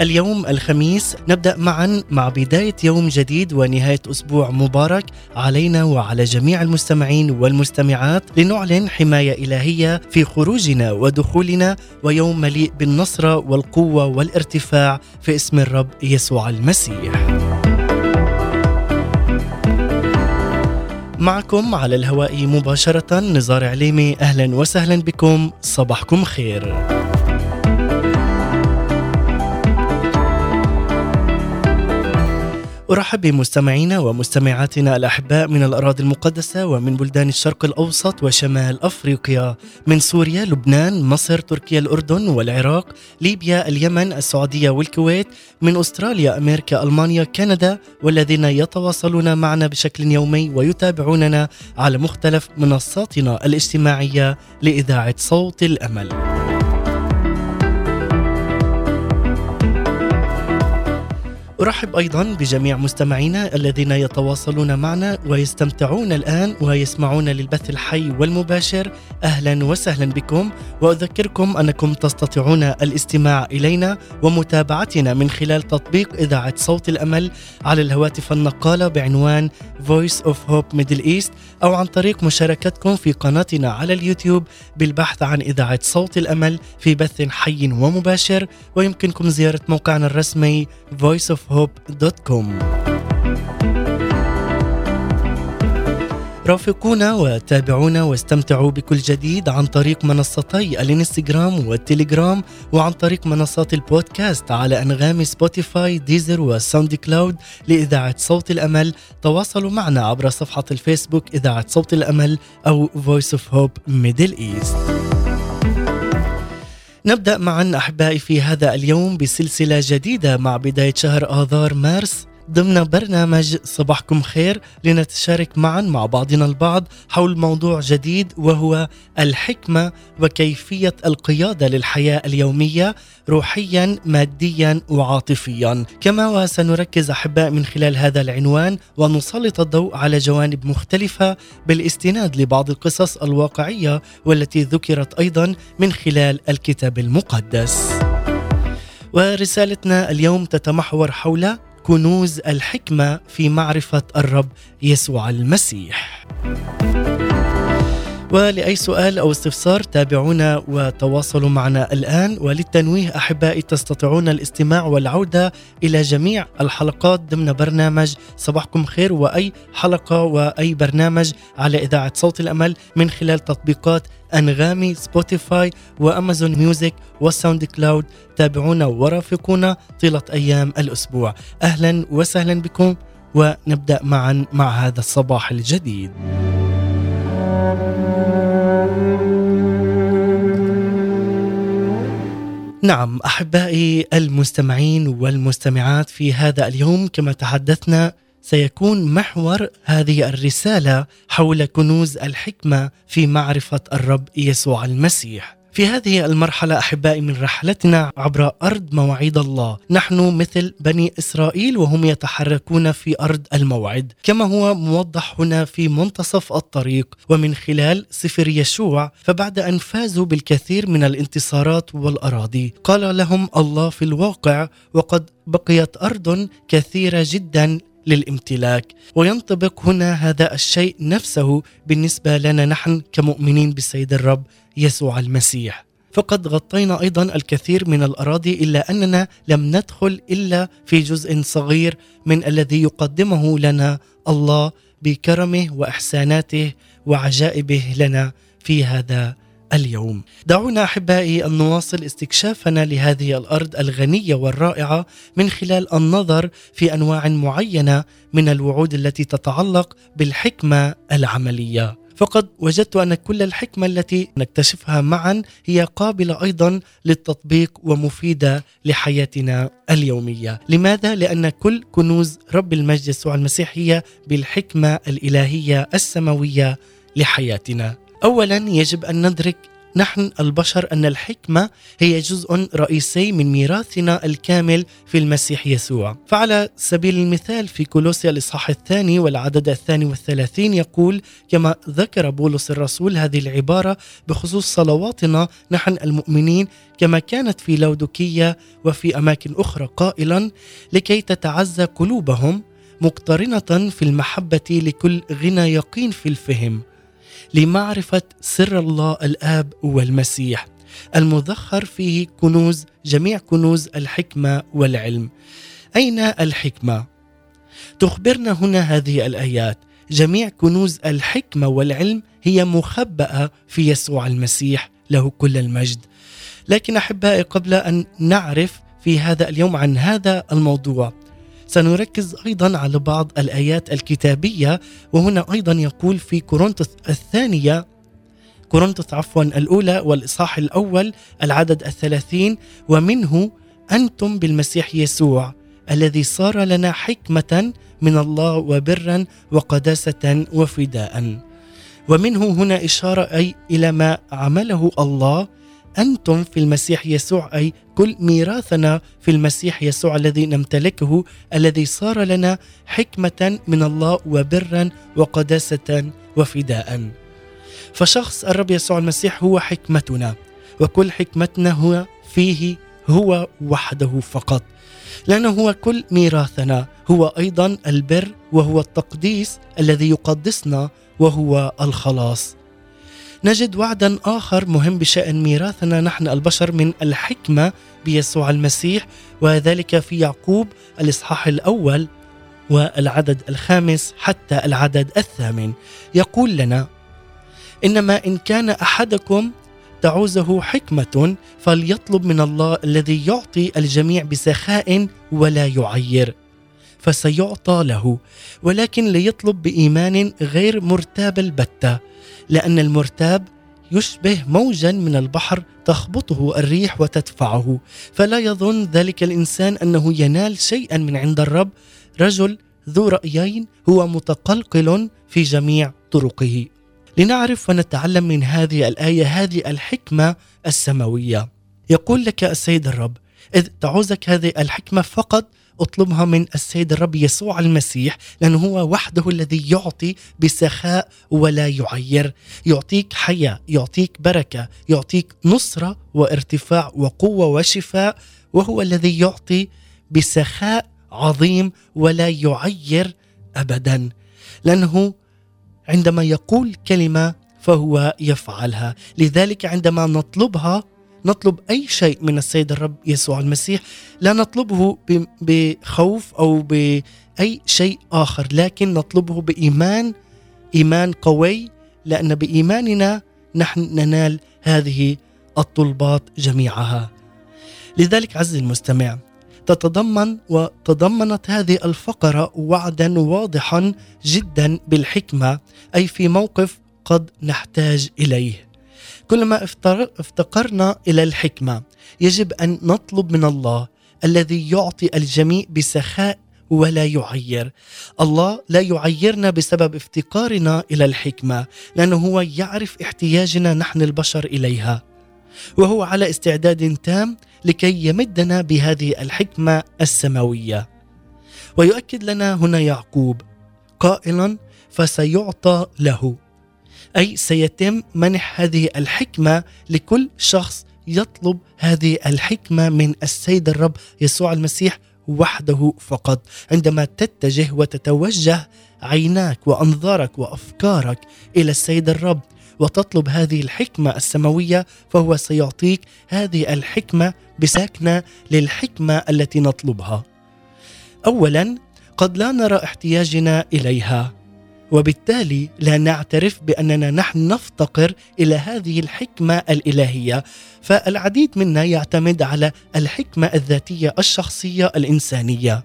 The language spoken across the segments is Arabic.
اليوم الخميس نبدأ معا مع بداية يوم جديد ونهاية أسبوع مبارك علينا وعلى جميع المستمعين والمستمعات لنعلن حماية إلهية في خروجنا ودخولنا ويوم مليء بالنصره والقوة والارتفاع في اسم الرب يسوع المسيح. معكم على الهواء مباشرة نزار عليمي أهلا وسهلا بكم صباحكم خير أرحب بمستمعينا ومستمعاتنا الأحباء من الأراضي المقدسة ومن بلدان الشرق الأوسط وشمال أفريقيا من سوريا، لبنان، مصر، تركيا، الأردن والعراق، ليبيا، اليمن، السعودية والكويت، من أستراليا، أمريكا، ألمانيا، كندا والذين يتواصلون معنا بشكل يومي ويتابعوننا على مختلف منصاتنا الاجتماعية لإذاعة صوت الأمل. أرحب أيضا بجميع مستمعينا الذين يتواصلون معنا ويستمتعون الآن ويسمعون للبث الحي والمباشر. أهلا وسهلا بكم. وأذكركم أنكم تستطيعون الاستماع إلينا ومتابعتنا من خلال تطبيق إذاعة صوت الأمل على الهواتف النقالة بعنوان Voice of Hope Middle East أو عن طريق مشاركتكم في قناتنا على اليوتيوب بالبحث عن إذاعة صوت الأمل في بث حي ومباشر. ويمكنكم زيارة موقعنا الرسمي voiceofhope.com رافقونا وتابعونا واستمتعوا بكل جديد عن طريق منصتي الانستغرام والتليجرام وعن طريق منصات البودكاست على انغامي Spotify Deezer و SoundCloud لإذاعة صوت الأمل. تواصلوا معنا عبر صفحة الفيسبوك إذاعة صوت الأمل أو Voice of Hope Middle East نبدأ معا أحبائي في هذا اليوم بسلسلة جديدة مع بداية شهر آذار مارس. ضمن برنامج صباحكم خير لنتشارك معا مع بعضنا البعض حول موضوع جديد وهو الحكمة وكيفية القيادة للحياة اليومية روحيا ماديا وعاطفيا. كما وسنركز أحباء من خلال هذا العنوان ونسلط الضوء على جوانب مختلفة بالاستناد لبعض القصص الواقعية والتي ذكرت أيضا من خلال الكتاب المقدس. ورسالتنا اليوم تتمحور حول كنوز الحكمة في معرفة الرب يسوع المسيح. ولأي سؤال أو استفسار تابعونا وتواصلوا معنا الآن. وللتنويه أحبائي تستطيعون الاستماع والعودة إلى جميع الحلقات ضمن برنامج صباحكم خير وأي حلقة وأي برنامج على إذاعة صوت الأمل من خلال تطبيقات أنغامي Spotify و Amazon Music وال SoundCloud. تابعونا ورافقونا طيلة أيام الأسبوع. أهلا وسهلا بكم ونبدأ معا مع هذا الصباح الجديد. نعم أحبائي المستمعين والمستمعات في هذا اليوم كما تحدثنا سيكون محور هذه الرسالة حول كنوز الحكمة في معرفة الرب يسوع المسيح. في هذه المرحلة أحبائي من رحلتنا عبر أرض مواعيد الله. نحن مثل بني إسرائيل وهم يتحركون في أرض الموعد كما هو موضح هنا في منتصف الطريق. ومن خلال سفر يشوع فبعد أن فازوا بالكثير من الانتصارات والأراضي قال لهم الله في الواقع وقد بقيت أرض كثيرة جدا للامتلاك وينطبق هنا هذا الشيء نفسه بالنسبة لنا نحن كمؤمنين بالسيد الرب. يسوع المسيح فقد غطينا أيضا الكثير من الأراضي إلا أننا لم ندخل إلا في جزء صغير من الذي يقدمه لنا الله بكرمه وإحساناته وعجائبه لنا في هذا اليوم. دعونا أحبائي أن نواصل استكشافنا لهذه الأرض الغنية والرائعة من خلال النظر في أنواع معينة من الوعود التي تتعلق بالحكمة العملية. فقد وجدت أن كل الحكمة التي نكتشفها معا هي قابلة أيضا للتطبيق ومفيدة لحياتنا اليومية، لماذا؟ لأن كل كنوز رب المجد يسوع المسيح هي بالحكمة الإلهية السماوية لحياتنا اولا يجب أن ندرك نحن البشر أن الحكمة هي جزء رئيسي من ميراثنا الكامل في المسيح يسوع، فعلى سبيل المثال في كولوسيا الإصحاح الثاني والعدد الثاني والثلاثين يقول كما ذكر بولس الرسول هذه العبارة بخصوص صلواتنا نحن المؤمنين كما كانت في لودوكية وفي أماكن أخرى قائلا لكي تتعزى قلوبهم مقترنة في المحبة لكل غنى يقين في الفهم. لمعرفة سر الله الآب والمسيح. المذخر فيه كنوز جميع كنوز الحكمة والعلم. أين الحكمة؟ تخبرنا هنا هذه الآيات. جميع كنوز الحكمة والعلم هي مخبأة في يسوع المسيح له كل المجد. لكن أحبائي قبل أن نعرف في هذا اليوم عن هذا الموضوع سنركز أيضا على بعض الآيات الكتابية وهنا أيضا يقول في كورنثوس الثانية كورنثوس عفوا الأولى والإصحاح الأول العدد الثلاثين ومنه أنتم بالمسيح يسوع الذي صار لنا حكمة من الله وبرا وقداسة وفداء. ومنه هنا إشارة أي إلى ما عمله الله أنتم في المسيح يسوع أي كل ميراثنا في المسيح يسوع الذي نمتلكه الذي صار لنا حكمة من الله وبرا وقداسة وفداء. فشخص الرب يسوع المسيح هو حكمتنا وكل حكمتنا هو فيه هو وحده فقط. لأنه هو كل ميراثنا هو أيضا البر وهو التقديس الذي يقدسنا وهو الخلاص. نجد وعدا آخر مهم بشأن ميراثنا نحن البشر من الحكمة بيسوع المسيح وذلك في يعقوب الإصحاح الأول والعدد الخامس حتى العدد الثامن. يقول لنا إنما إن كان أحدكم تعوزه حكمة فليطلب من الله الذي يعطي الجميع بسخاء ولا يعير. فسيعطى له ولكن ليطلب بإيمان غير مرتاب البتة لأن المرتاب يشبه موجا من البحر تخبطه الريح وتدفعه فلا يظن ذلك الإنسان أنه ينال شيئا من عند الرب. رجل ذو رأيين هو متقلقل في جميع طرقه. لنعرف ونتعلم من هذه الآية هذه الحكمة السماوية. يقول لك السيد الرب إذ تعوزك هذه الحكمة فقط أطلبها من السيد الرب يسوع المسيح لأنه هو وحده الذي يعطي بسخاء ولا يعير. يعطيك حياة يعطيك بركة يعطيك نصرة وارتفاع وقوة وشفاء وهو الذي يعطي بسخاء عظيم ولا يعير أبدا. لأنه عندما يقول كلمة فهو يفعلها. لذلك عندما نطلبها نطلب أي شيء من السيد الرب يسوع المسيح. لا نطلبه بخوف أو بأي شيء آخر لكن نطلبه بإيمان إيمان قوي لأن بإيماننا نحن ننال هذه الطلبات جميعها. لذلك عز المستمع تتضمن وتضمنت هذه الفقرة وعدا واضحا جدا بالحكمة أي في موقف قد نحتاج إليه. كلما افتقرنا إلى الحكمة. يجب أن نطلب من الله الذي يعطي الجميع بسخاء ولا يعير. الله لا يعيرنا بسبب افتقارنا إلى الحكمة لأنه هو يعرف احتياجنا نحن البشر إليها. وهو على استعداد تام لكي يمدنا بهذه الحكمة السماوية. ويؤكد لنا هنا يعقوب قائلا فسيعطى له. أي سيتم منح هذه الحكمة لكل شخص يطلب هذه الحكمة من السيد الرب يسوع المسيح وحده فقط عندما تتجه وتتوجه عيناك وأنظارك وأفكارك إلى السيد الرب وتطلب هذه الحكمة السماوية فهو سيعطيك هذه الحكمة بساكنة للحكمة التي نطلبها. اولا قد لا نرى احتياجنا إليها وبالتالي لا نعترف بأننا نحن نفتقر إلى هذه الحكمة الإلهية. فالعديد منا يعتمد على الحكمة الذاتية الشخصية الإنسانية.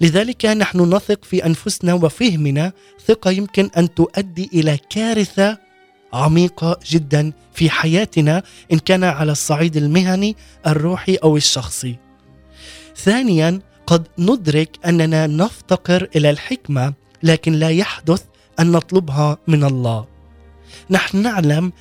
لذلك نحن نثق في أنفسنا وفهمنا ثقة يمكن أن تؤدي إلى كارثة عميقة جدا في حياتنا إن كان على الصعيد المهني الروحي أو الشخصي. ثانيا قد ندرك أننا نفتقر إلى الحكمة لكن لا يحدث أن نطلبها من الله. نحن نعلم